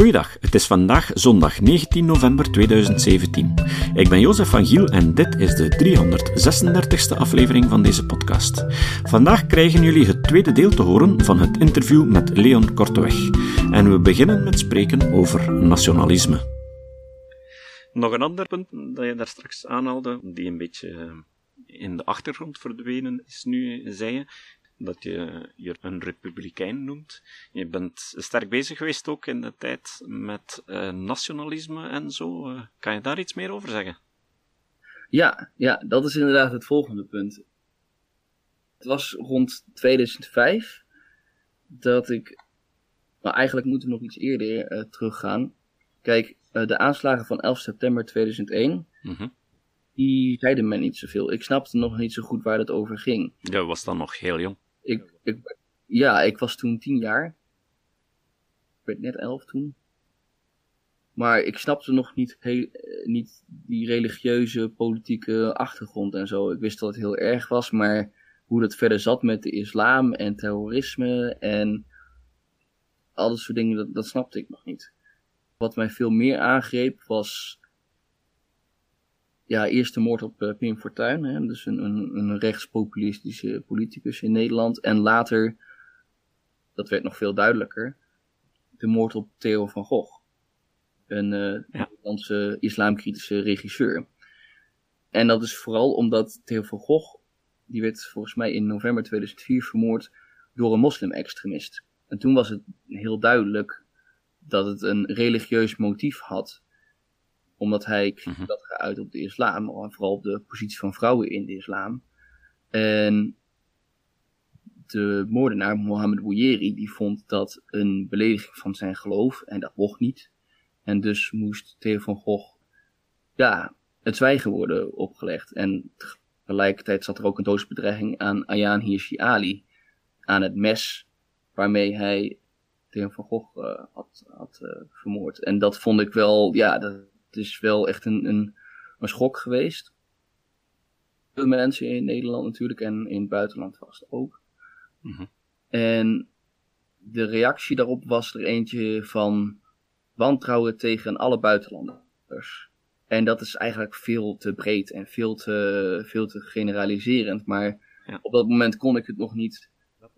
Goeiedag, het is vandaag zondag 19 november 2017. Ik ben Jozef van Giel en dit is de 336e aflevering van deze podcast. Vandaag krijgen jullie het tweede deel te horen van het interview met Leon Korteweg. En we beginnen met spreken over nationalisme. Nog een ander punt dat je daar straks aanhaalde, die een beetje in de achtergrond verdwenen is nu, zei je, dat je je een republikein noemt. Je bent sterk bezig geweest ook in de tijd met uh, nationalisme en zo. Uh, kan je daar iets meer over zeggen? Ja, ja, dat is inderdaad het volgende punt. Het was rond 2005 dat ik. Maar eigenlijk moeten we nog iets eerder uh, teruggaan. Kijk, de aanslagen van 11 september 2001. Mm Die zeiden men niet zoveel. Ik snapte nog niet zo goed waar het over ging. Je was dan nog heel jong. Ik, ik, ja, ik was toen tien jaar. Ik werd net elf toen. Maar ik snapte nog niet, heel, eh, niet die religieuze, politieke achtergrond en zo. Ik wist dat het heel erg was, maar hoe dat verder zat met de islam en terrorisme en al dat soort dingen, dat, dat snapte ik nog niet. Wat mij veel meer aangreep was ja, eerst de moord op uh, Pim Fortuyn, hè, dus een, een, een rechtspopulistische politicus in Nederland. En later, dat werd nog veel duidelijker, de moord op Theo van Gogh. Een uh, ja. Nederlandse islamkritische regisseur. En dat is vooral omdat Theo van Gogh, die werd volgens mij in november 2004 vermoord door een moslim-extremist. En toen was het heel duidelijk dat het een religieus motief had omdat hij kritiek had geuit op de islam, en vooral op de positie van vrouwen in de islam. En de moordenaar Mohammed Bouyeri, die vond dat een belediging van zijn geloof, en dat mocht niet. En dus moest Theo van Gogh, ja, het zwijgen worden opgelegd. En tegelijkertijd zat er ook een doodsbedreiging aan Ayaan Hirsi Ali, aan het mes waarmee hij Theo van Gogh uh, had, had uh, vermoord. En dat vond ik wel, ja, dat, is wel echt een, een, een schok geweest. Veel mensen in Nederland natuurlijk en in het buitenland vast ook. Mhm. En de reactie daarop was er eentje van wantrouwen tegen alle buitenlanders. En dat is eigenlijk veel te breed en veel te, veel te generaliserend. Maar op dat moment kon ik het nog niet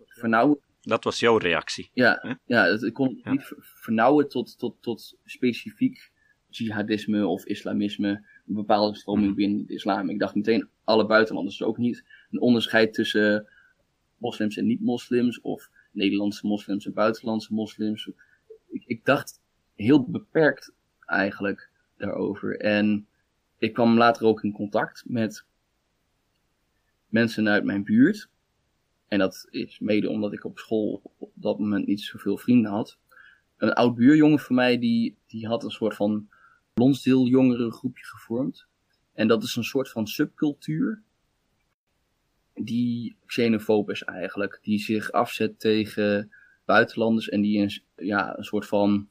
vernauwen. Dat was jouw reactie. Ja, ja ik kon het niet vernauwen tot, tot, tot specifiek jihadisme of islamisme, een bepaalde stroming mhm. binnen de islam. Ik dacht meteen alle buitenlanders, dus ook niet een onderscheid tussen moslims en niet-moslims of Nederlandse moslims en buitenlandse moslims. Ik, ik dacht heel beperkt eigenlijk daarover. En ik kwam later ook in contact met mensen uit mijn buurt. En dat is mede omdat ik op school op dat moment niet zoveel vrienden had. Een oud buurjongen van mij, die, die had een soort van Lonsdeel groepje gevormd. En dat is een soort van subcultuur die xenofoob is eigenlijk. Die zich afzet tegen buitenlanders en die een, ja, een soort van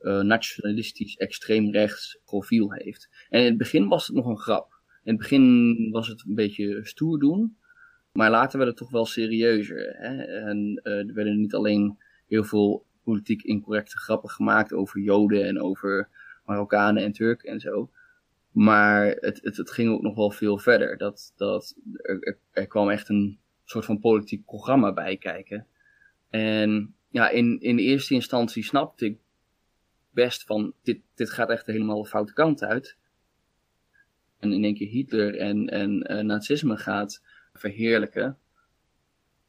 uh, nationalistisch extreemrechts profiel heeft. En in het begin was het nog een grap. In het begin was het een beetje stoer doen. Maar later werd het toch wel serieuzer. Hè? En uh, er werden niet alleen heel veel politiek incorrecte grappen gemaakt over Joden en over Marokkanen en Turken en zo. Maar het, het, het ging ook nog wel veel verder. Dat, dat, er, er kwam echt een soort van politiek programma bij kijken. En ja, in, in eerste instantie snapte ik best van, dit, dit gaat echt helemaal de foute kant uit. En in één keer Hitler en, en uh, nazisme gaat verheerlijken.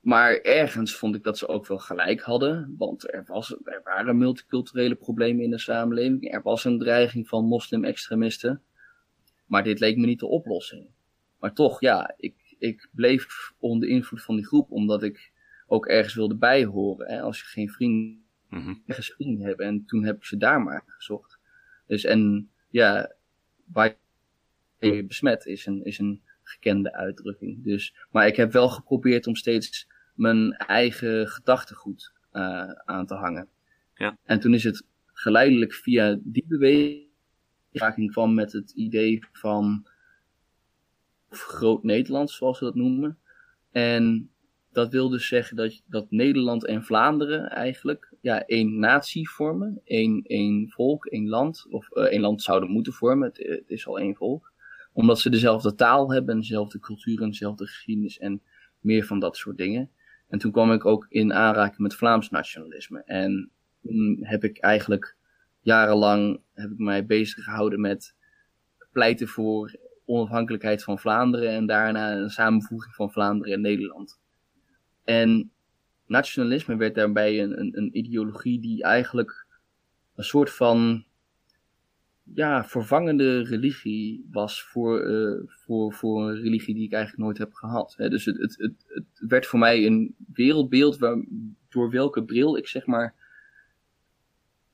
Maar ergens vond ik dat ze ook wel gelijk hadden, want er, was, er waren multiculturele problemen in de samenleving. Er was een dreiging van moslim-extremisten. Maar dit leek me niet de oplossing. Maar toch, ja, ik, ik bleef onder invloed van die groep, omdat ik ook ergens wilde bijhoren. Hè? Als je geen vrienden, mm vrienden hebt. En toen heb ik ze daar maar gezocht. Dus en ja, waar je besmet is een, is een gekende uitdrukking. Dus, maar ik heb wel geprobeerd om steeds mijn eigen gedachtegoed uh, aan te hangen. Ja. En toen is het geleidelijk via die beweging kwam met het idee van groot Nederlands, zoals ze dat noemen. En dat wil dus zeggen dat, dat Nederland en Vlaanderen eigenlijk ja, één natie vormen, één, één volk, één land, of uh, één land zouden moeten vormen. Het, het, is al één volk. Omdat ze dezelfde taal hebben, dezelfde cultuur en dezelfde geschiedenis en meer van dat soort dingen. En toen kwam ik ook in aanraking met Vlaams nationalisme. En toen heb ik eigenlijk jarenlang heb ik mij bezig gehouden met pleiten voor onafhankelijkheid van Vlaanderen en daarna een samenvoeging van Vlaanderen en Nederland. En nationalisme werd daarbij een, een, een ideologie die eigenlijk een soort van ja, vervangende religie was voor, uh, voor, voor een religie die ik eigenlijk nooit heb gehad. Hè. Dus het, het, het, het werd voor mij een wereldbeeld waar, door welke bril ik zeg maar.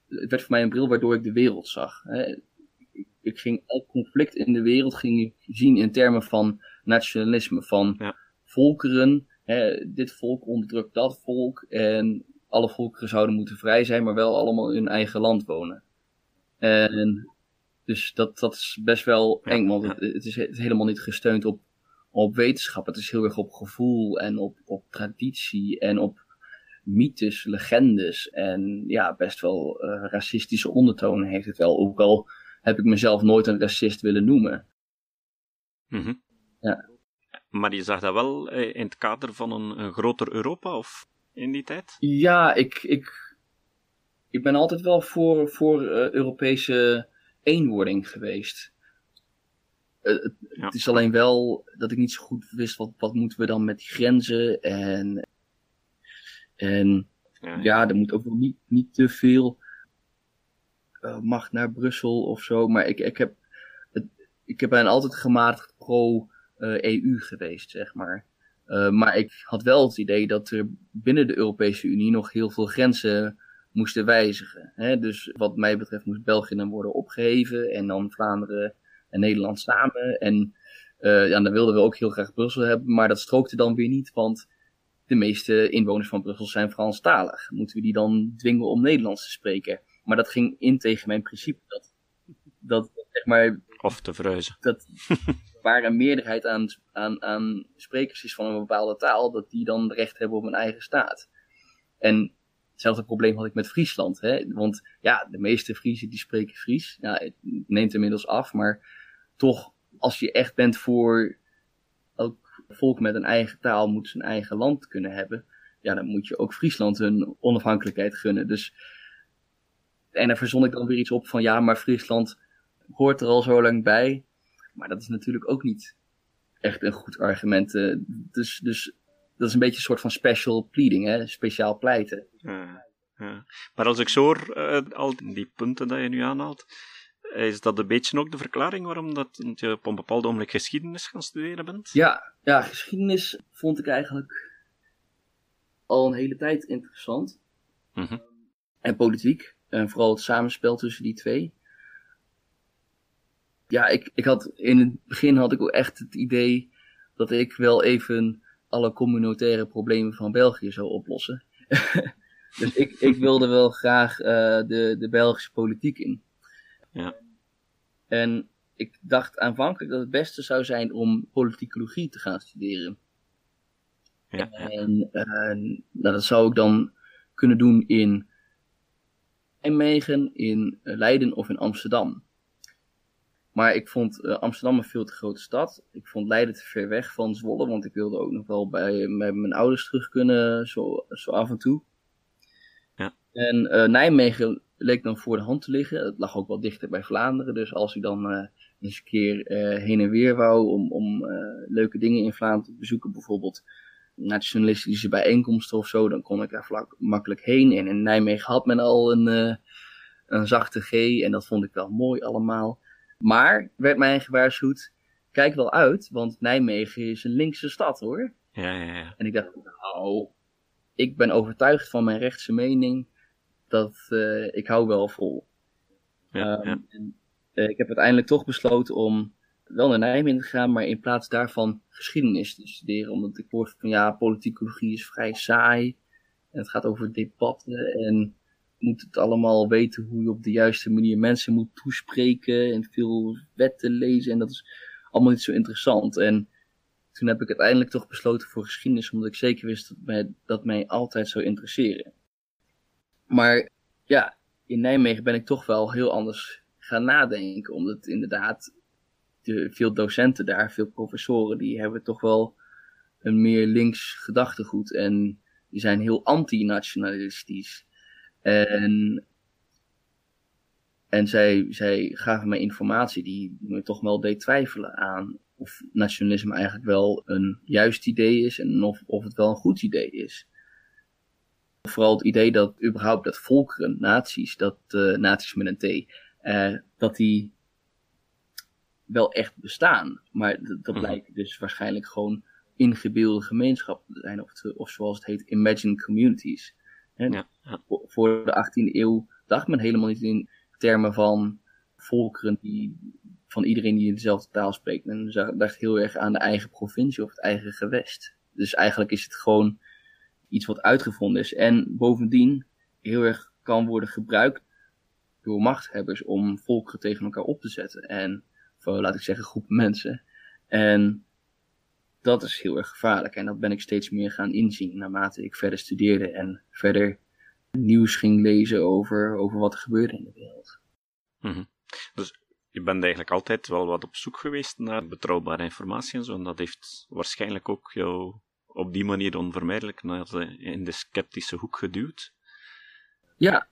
Het werd voor mij een bril waardoor ik de wereld zag. Hè. Ik ging elk conflict in de wereld ging ik zien in termen van nationalisme, van ja. volkeren. Hè, dit volk onderdrukt dat volk en alle volkeren zouden moeten vrij zijn, maar wel allemaal in hun eigen land wonen. En dus dat, dat is best wel eng, want het, het, is, helemaal niet gesteund op, op wetenschap. Het is heel erg op gevoel en op, op traditie en op mythes, legendes. En ja, best wel uh, racistische ondertonen heeft het wel. Ook al heb ik mezelf nooit een racist willen noemen. Mm ja. Maar je zag dat wel eh, in het kader van een, een groter Europa, of in die tijd? Ja, ik, ik, ik ben altijd wel voor, voor uh, Europese eenwording geweest. Uh, het, ja. het, is alleen wel dat ik niet zo goed wist wat, wat moeten we dan met die grenzen en, en ja, ja er moet ook wel niet, niet te veel uh, macht naar Brussel of zo. Maar ik, ik heb, het, ik heb ben altijd gematigd pro-EU geweest, zeg maar. Uh, maar ik had wel het idee dat er binnen de Europese Unie nog heel veel grenzen moesten wijzigen. Hè? Dus wat mij betreft moest België dan worden opgeheven en dan Vlaanderen en Nederland samen. En uh, ja, dan wilden we ook heel graag Brussel hebben, maar dat strookte dan weer niet, want de meeste inwoners van Brussel zijn Franstalig. Moeten we die dan dwingen om Nederlands te spreken? Maar dat ging in tegen mijn principe dat, dat zeg maar... Of te verhuizen. Dat waar een meerderheid aan, aan, aan sprekers is van een bepaalde taal, dat die dan recht hebben op een eigen staat. En hetzelfde probleem had ik met Friesland. Hè? Want ja, de meeste Friesen die spreken Fries. Ja, het neemt inmiddels af, maar toch, als je echt bent voor elk volk met een eigen taal moet zijn eigen land kunnen hebben. Ja, dan moet je ook Friesland hun onafhankelijkheid gunnen. Dus en daar verzon ik dan weer iets op van ja, maar Friesland hoort er al zo lang bij. Maar dat is natuurlijk ook niet echt een goed argument. Uh, dus, dus dat is een beetje een soort van special pleading, hè? speciaal pleiten. Ja, ja. Maar als ik zo hoor, uh, al die punten dat je nu aanhaalt, is dat een beetje ook de verklaring waarom dat je op een bepaald ogenblik geschiedenis gaan studeren bent? Ja, ja, geschiedenis vond ik eigenlijk al een hele tijd interessant. Mm -hmm. En politiek. En vooral het samenspel tussen die twee. Ja, ik, ik had in het begin had ik ook echt het idee dat ik wel even alle communautaire problemen van België zou oplossen. dus ik, ik wilde wel graag uh, de, de Belgische politiek in. Ja. En ik dacht aanvankelijk dat het beste zou zijn om politicologie te gaan studeren. Ja, ja. En uh, nou, dat zou ik dan kunnen doen in Nijmegen, in eh, Leiden of in Amsterdam. Maar ik vond uh, Amsterdam een veel te grote stad. Ik vond Leiden te ver weg van Zwolle, want ik wilde ook nog wel bij, bij mijn ouders terug kunnen, zo, zo af en toe. Ja. En uh, Nijmegen leek dan voor de hand te liggen. Het lag ook wel dichter bij Vlaanderen, dus als ik dan uh, eens een keer heen en weer wou om, om leuke dingen in Vlaanderen te bezoeken, bijvoorbeeld nationalistische bijeenkomsten of zo, dan kon ik daar vlak, makkelijk heen. En in Nijmegen had men al een, een zachte G en dat vond ik wel mooi allemaal. Maar werd mij gewaarschuwd, kijk wel uit, want Nijmegen is een linkse stad hoor. Ja, ja, ja. En ik dacht, nou, ik ben overtuigd van mijn rechtse mening, dat uh, ik hou wel vol. Ja, um, ja. En, uh, ik heb uiteindelijk toch besloten om wel naar Nijmegen te gaan, maar in plaats daarvan geschiedenis te studeren. Omdat ik hoor van ja, politicologie is vrij saai. En het gaat over debatten en moet het allemaal weten hoe je op de juiste manier mensen moet toespreken en veel wetten lezen. En dat is allemaal niet zo interessant. En toen heb ik uiteindelijk toch besloten voor geschiedenis, omdat ik zeker wist dat mij, dat mij altijd zou interesseren. Maar ja, in Nijmegen ben ik toch wel heel anders gaan nadenken. Omdat inderdaad de, veel docenten daar, veel professoren, die hebben toch wel een meer links gedachtegoed. En die zijn heel anti-nationalistisch. En, en zij, zij gaven mij informatie die me toch wel deed twijfelen aan of nationalisme eigenlijk wel een juist idee is en of, of het wel een goed idee is. Vooral het idee dat überhaupt dat volkeren, naties, dat uh, naties met een T, uh, dat die wel echt bestaan. Maar dat, dat mm blijkt dus waarschijnlijk gewoon ingebeelde gemeenschappen te zijn, of, of zoals het heet, imagined communities. Ja, ja. Voor de 18e eeuw dacht men helemaal niet in termen van volkeren die, van iedereen die dezelfde taal spreekt. Men dacht heel erg aan de eigen provincie of het eigen gewest. Dus eigenlijk is het gewoon iets wat uitgevonden is. En bovendien heel erg kan worden gebruikt door machthebbers om volkeren tegen elkaar op te zetten. En voor, laat ik zeggen, groepen mensen. En dat is heel erg gevaarlijk. En dat ben ik steeds meer gaan inzien naarmate ik verder studeerde en verder nieuws ging lezen over, over wat er gebeurde in de wereld. Mm Dus je bent eigenlijk altijd wel wat op zoek geweest naar betrouwbare informatie en zo. En dat heeft waarschijnlijk ook jou op die manier onvermijdelijk naar de, in de sceptische hoek geduwd. Ja,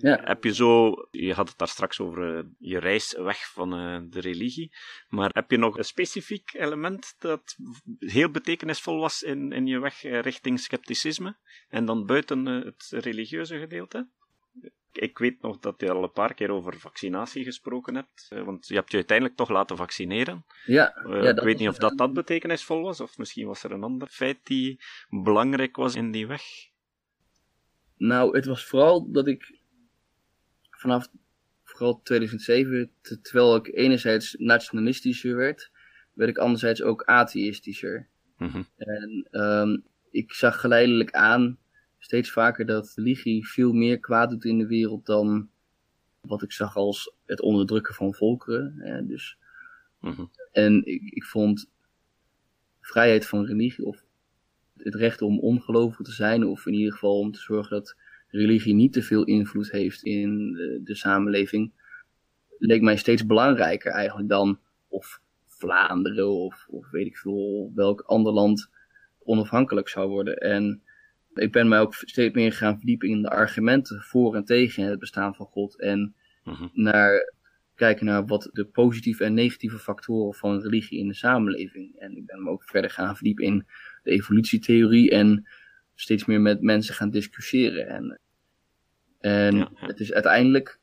ja. Heb je zo, je had het daar straks over uh, je reis weg van uh, de religie, maar heb je nog een specifiek element dat heel betekenisvol was in, in je weg uh, richting scepticisme en dan buiten het religieuze gedeelte? Ik weet nog dat je al een paar keer over vaccinatie gesproken hebt, want je hebt je uiteindelijk toch laten vaccineren. Ja, ja ik weet niet of dat, dat betekenisvol was, of misschien was er een ander feit die belangrijk was in die weg. Nou, het was vooral dat ik vanaf vooral 2007, terwijl ik enerzijds nationalistischer werd, werd ik anderzijds ook atheïstischer. Mm En um, ik zag geleidelijk aan, steeds vaker, dat religie veel meer kwaad doet in de wereld dan wat ik zag als het onderdrukken van volkeren. Ja, dus, mm En ik, ik vond vrijheid van religie, of het recht om ongelovig te zijn, of in ieder geval om te zorgen dat religie niet te veel invloed heeft in de, de samenleving, leek mij steeds belangrijker eigenlijk dan of Vlaanderen of, of weet ik veel welk ander land onafhankelijk zou worden. En ik ben mij ook steeds meer gaan verdiepen in de argumenten voor en tegen het bestaan van God. En mhm. naar kijken naar wat de positieve en negatieve factoren van religie in de samenleving. En ik ben me ook verder gaan verdiepen in de evolutietheorie en steeds meer met mensen gaan discussiëren. En, en het is uiteindelijk,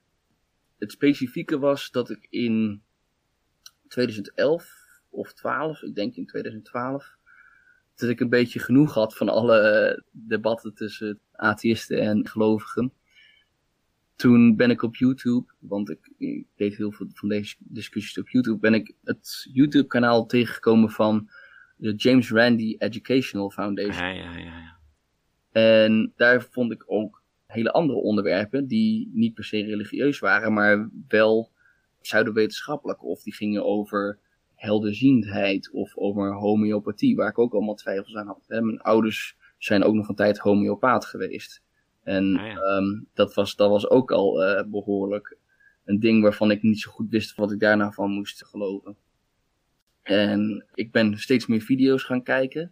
het specifieke was dat ik in 2011 of 12, ik denk in 2012, dat ik een beetje genoeg had van alle debatten tussen atheïsten en gelovigen. Toen ben ik op YouTube, want ik, ik deed heel veel van deze discussies op YouTube, ben ik het YouTube kanaal tegengekomen van de James Randi Educational Foundation. Ja, ja, ja, ja. En daar vond ik ook hele andere onderwerpen die niet per se religieus waren, maar wel pseudowetenschappelijk. Of die gingen over helderziendheid of over homeopathie, waar ik ook allemaal twijfels aan had. Mijn ouders zijn ook nog een tijd homeopaat geweest. En ah, ehm, dat, was, dat was ook al uh, behoorlijk een ding waarvan ik niet zo goed wist wat ik daarna van moest geloven. En ik ben steeds meer video's gaan kijken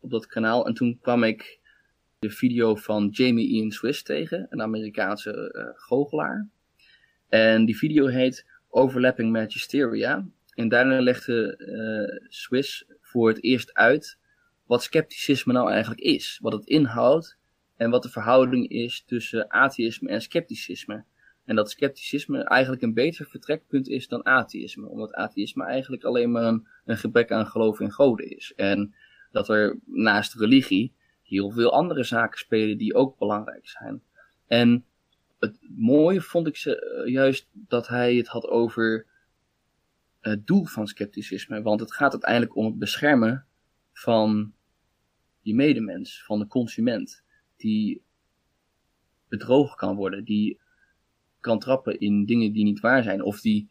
op dat kanaal. En toen kwam ik de video van Jamie Ian Swiss tegen, een Amerikaanse uh, goochelaar. En die video heet Overlapping Magisteria. En daarna legde uh, Swiss voor het eerst uit wat scepticisme nou eigenlijk is. Wat het inhoudt en wat de verhouding is tussen atheïsme en scepticisme. En dat scepticisme eigenlijk een beter vertrekpunt is dan atheïsme. Omdat atheïsme eigenlijk alleen maar een, een gebrek aan geloof in goden is. En dat er naast religie heel veel andere zaken spelen die ook belangrijk zijn. En het mooie vond ik ze eh, juist dat hij het had over het doel van scepticisme. Want het gaat uiteindelijk om het beschermen van je medemens, van de consument, die bedrogen kan worden, die kan trappen in dingen die niet waar zijn, of die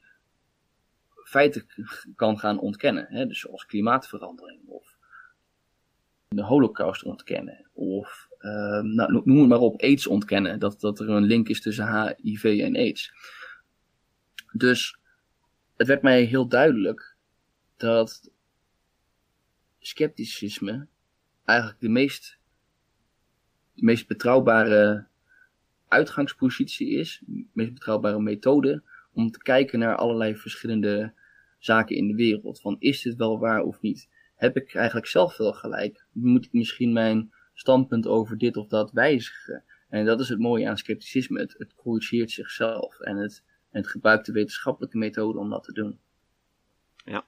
feiten kan gaan ontkennen. Hè? Dus zoals klimaatverandering of de holocaust ontkennen. Of ehm, nou, noem het maar op, aids ontkennen. Dat, dat er een link is tussen HIV en aids. Dus het werd mij heel duidelijk dat scepticisme eigenlijk de meest, de meest betrouwbare uitgangspositie is, de meest betrouwbare methode om te kijken naar allerlei verschillende zaken in de wereld. Van is dit wel waar of niet? Heb ik eigenlijk zelf wel gelijk? Moet ik misschien mijn standpunt over dit of dat wijzigen? En dat is het mooie aan scepticisme. Het, het corrigeert zichzelf en het, en het gebruikt de wetenschappelijke methode om dat te doen. Ja,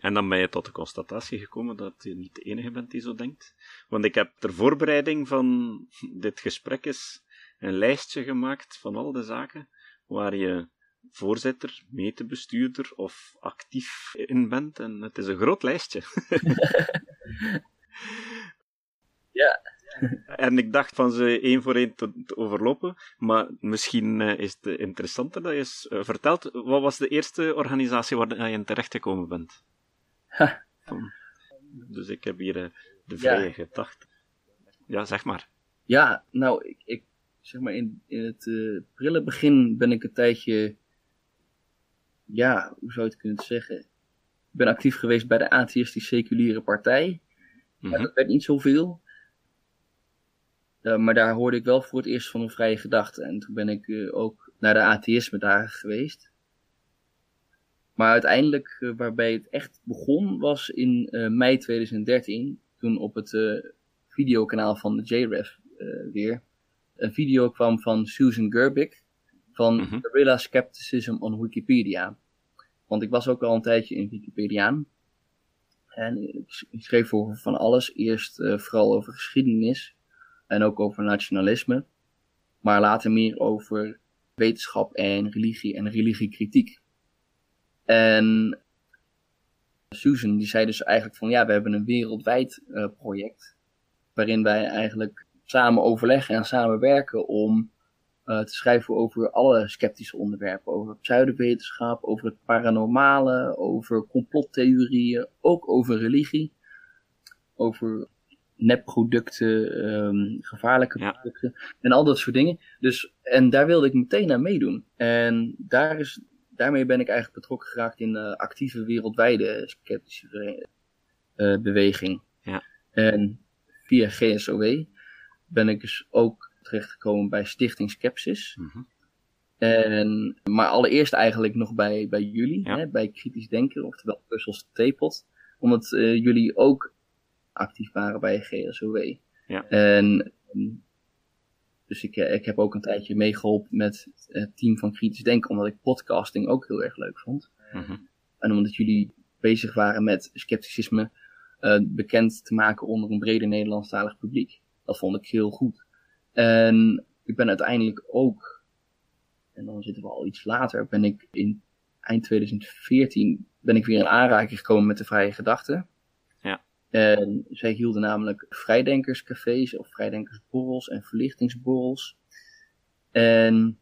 en dan ben je tot de constatatie gekomen dat je niet de enige bent die zo denkt. Want ik heb ter voorbereiding van dit gesprek eens een lijstje gemaakt van al de zaken waar je voorzitter, metebestuurder of actief in bent. En het is een groot lijstje. ja. En ik dacht van ze één voor één te, overlopen, maar misschien uh, is het interessanter dat je eens uh, vertelt, wat was de eerste organisatie waar je in terechtgekomen bent? dus ik heb hier uh, de vrije ja. gedachte. Ja, zeg maar. Ja, nou, ik, ik zeg maar in, in het prille begin ben ik een tijdje ja, hoe zou je het kunnen zeggen? Ik ben actief geweest bij de atheïstisch seculiere partij. Maar mhm. dat werd niet zoveel. Uh, maar daar hoorde ik wel voor het eerst van een vrije gedachte. En toen ben ik uh, ook naar de atheïsme dagen geweest. Maar uiteindelijk, uh, waarbij het echt begon, was in mei 2013. Toen op het videokanaal van de JREF weer een video kwam van Susan Gerbic van mm Guerrilla Skepticism on Wikipedia. Want ik was ook al een tijdje in Wikipediaan. En ik schreef over van alles. Eerst uh, vooral over geschiedenis en ook over nationalisme. Maar later meer over wetenschap en religie en religiekritiek. En Susan die zei dus eigenlijk van ja, we hebben een wereldwijd uh, project. Waarin wij eigenlijk samen overleggen en samenwerken om uh, te schrijven over alle sceptische onderwerpen. Over pseudowetenschap, over het paranormale, over complottheorieën, ook over religie. Over nepproducten, um, gevaarlijke producten en al dat soort dingen. Dus, en daar wilde ik meteen aan meedoen. En daar is, daarmee ben ik eigenlijk betrokken geraakt in uh, actieve wereldwijde sceptische uh, beweging. Ja. En via GSOW ben ik dus ook terechtgekomen bij Stichting Skepsis. Mm en, maar allereerst eigenlijk nog bij, bij jullie, hè, bij Kritisch Denken, oftewel Puzzels Theepot. Omdat uh, jullie ook actief waren bij GSOW. Ja. En dus ik, ik heb ook een tijdje meegeholpen met het team van Kritisch Denken, omdat ik podcasting ook heel erg leuk vond. Mm En omdat jullie bezig waren met scepticisme uh, bekend te maken onder een breder Nederlandstalig publiek. Dat vond ik heel goed. En ik ben uiteindelijk ook, en dan zitten we al iets later, ben ik in eind 2014 ben ik weer in aanraking gekomen met de vrije gedachten. Ja. En zij hielden namelijk vrijdenkerscafés of vrijdenkersborrels en verlichtingsborrels. En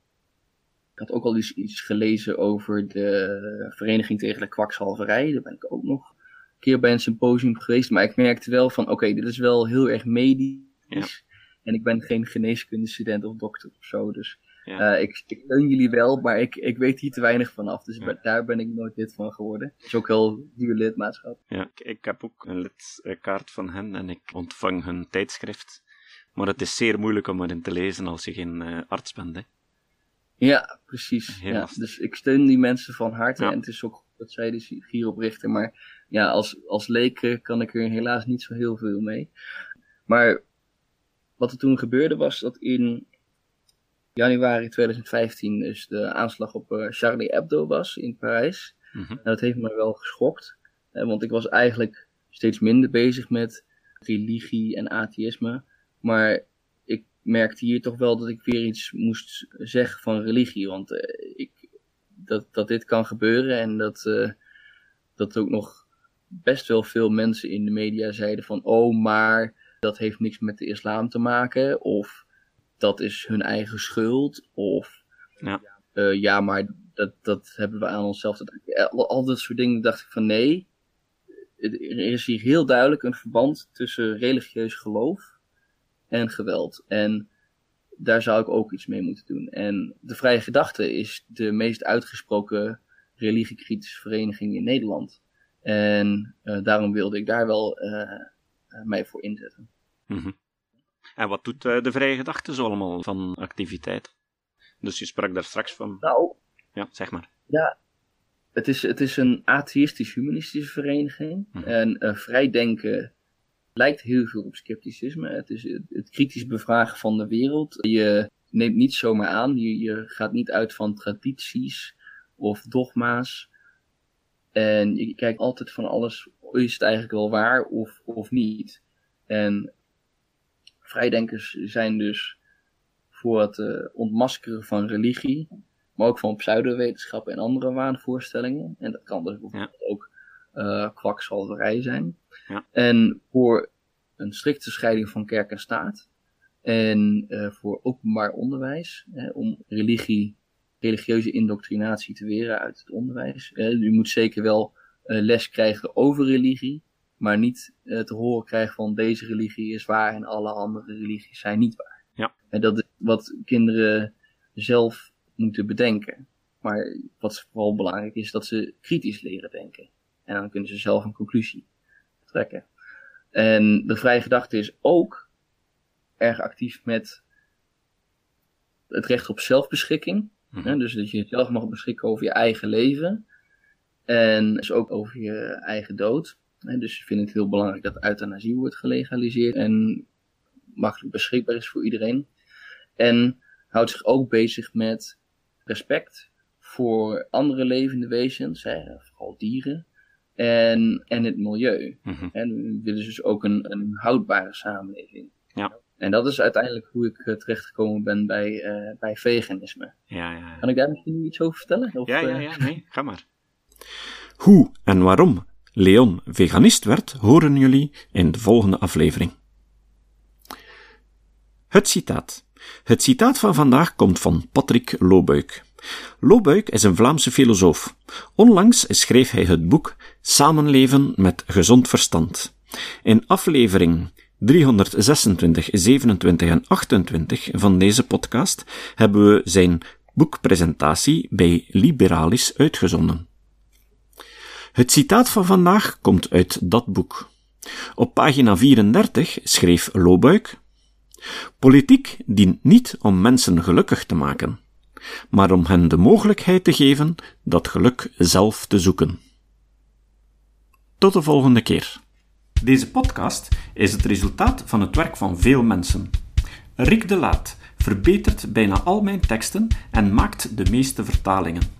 ik had ook al iets, iets gelezen over de Vereniging tegen de Kwakzalverij. Daar ben ik ook nog een keer bij een symposium geweest. Maar ik merkte wel van, oké, dit is wel heel erg medisch. Ja. En ik ben geen geneeskundestudent of dokter of zo. Dus ja. uh, ik, ik steun jullie wel, maar ik, ik weet hier te weinig vanaf. Dus ja. daar ben ik nooit lid van geworden. Het is ook heel duur lidmaatschap. Ja, ik heb ook een lidkaart van hen en ik ontvang hun tijdschrift. Maar het is zeer moeilijk om erin te lezen als je geen uh, arts bent. Hè? Ja, precies. Ja, dus ik steun die mensen van harte. En het is ook goed dat zij dus hierop richten. Maar ja, als, als leek kan ik er helaas niet zo heel veel mee. Maar wat er toen gebeurde was dat in januari 2015 dus de aanslag op uh, Charlie Hebdo was in Parijs. Mm-hmm. En dat heeft me wel geschokt. Uh, want ik was eigenlijk steeds minder bezig met religie en atheïsme. Maar ik merkte hier toch wel dat ik weer iets moest zeggen van religie. Want uh, ik, dat, dat dit kan gebeuren en dat, dat ook nog best wel veel mensen in de media zeiden van... Oh, maar dat heeft niks met de islam te maken. Of dat is hun eigen schuld. Of ja, uh, ja maar dat, dat hebben we aan onszelf danken. Al, al dat soort dingen dacht ik van nee. er is hier heel duidelijk een verband tussen religieus geloof en geweld. En daar zou ik ook iets mee moeten doen. En de Vrije Gedachte is de meest uitgesproken religiekritische vereniging in Nederland. En uh, daarom wilde ik daar wel uh, mij voor inzetten. Mm -hmm. En wat doet uh, de Vrije Gedachte zo allemaal van activiteit? Dus je sprak daar straks van. Nou. Ja, zeg maar. Ja, het is, het is een atheïstisch-humanistische vereniging. Mm -hmm. En vrijdenken lijkt heel veel op scepticisme. Het is het, het, kritisch bevragen van de wereld. Je neemt niet zomaar aan. Je, je gaat niet uit van tradities of dogma's. En je kijkt altijd van alles, is het eigenlijk wel waar of, of niet? En vrijdenkers zijn dus voor het uh, ontmaskeren van religie, maar ook van pseudowetenschap en andere waanvoorstellingen. En dat kan dus bijvoorbeeld ja. ook uh, kwakzalverij zijn. Ja. En voor een strikte scheiding van kerk en staat. En uh, voor openbaar onderwijs, hè, om religie religieuze indoctrinatie te weren uit het onderwijs. Uh, u moet zeker wel les krijgen over religie, maar niet uh, te horen krijgen van deze religie is waar en alle andere religies zijn niet waar. Ja. En dat is wat kinderen zelf moeten bedenken. Maar wat vooral belangrijk is, dat ze kritisch leren denken. En dan kunnen ze zelf een conclusie trekken. En de vrije gedachte is ook erg actief met het recht op zelfbeschikking. Mhm. Dus dat je zelf mag beschikken over je eigen leven. En dus ook over je eigen dood. Dus je vindt het heel belangrijk dat euthanasie wordt gelegaliseerd en makkelijk beschikbaar is voor iedereen. En houdt zich ook bezig met respect voor andere levende wezens, vooral dieren, en, en het milieu. Mhm. En willen dus ook een, een houdbare samenleving. Ja. En dat is uiteindelijk hoe ik uh, terechtgekomen ben bij, uh, bij veganisme. Ja, ja, ja. Kan ik daar misschien iets over vertellen? Of, ja, ja, uh... ja, nee, ga maar. Hoe en waarom Leon veganist werd, horen jullie in de volgende aflevering. Het citaat. Het citaat van vandaag komt van Patrick Loobuik. Loobuik is een Vlaamse filosoof. Onlangs schreef hij het boek Samenleven met gezond verstand. In aflevering 326, 27 en 28 van deze podcast hebben we zijn boekpresentatie bij Liberalis uitgezonden. Het citaat van vandaag komt uit dat boek. Op pagina 34 schreef Loobuik: Politiek dient niet om mensen gelukkig te maken, maar om hen de mogelijkheid te geven dat geluk zelf te zoeken. Tot de volgende keer. Deze podcast is het resultaat van het werk van veel mensen. Rick de Laat verbetert bijna al mijn teksten en maakt de meeste vertalingen.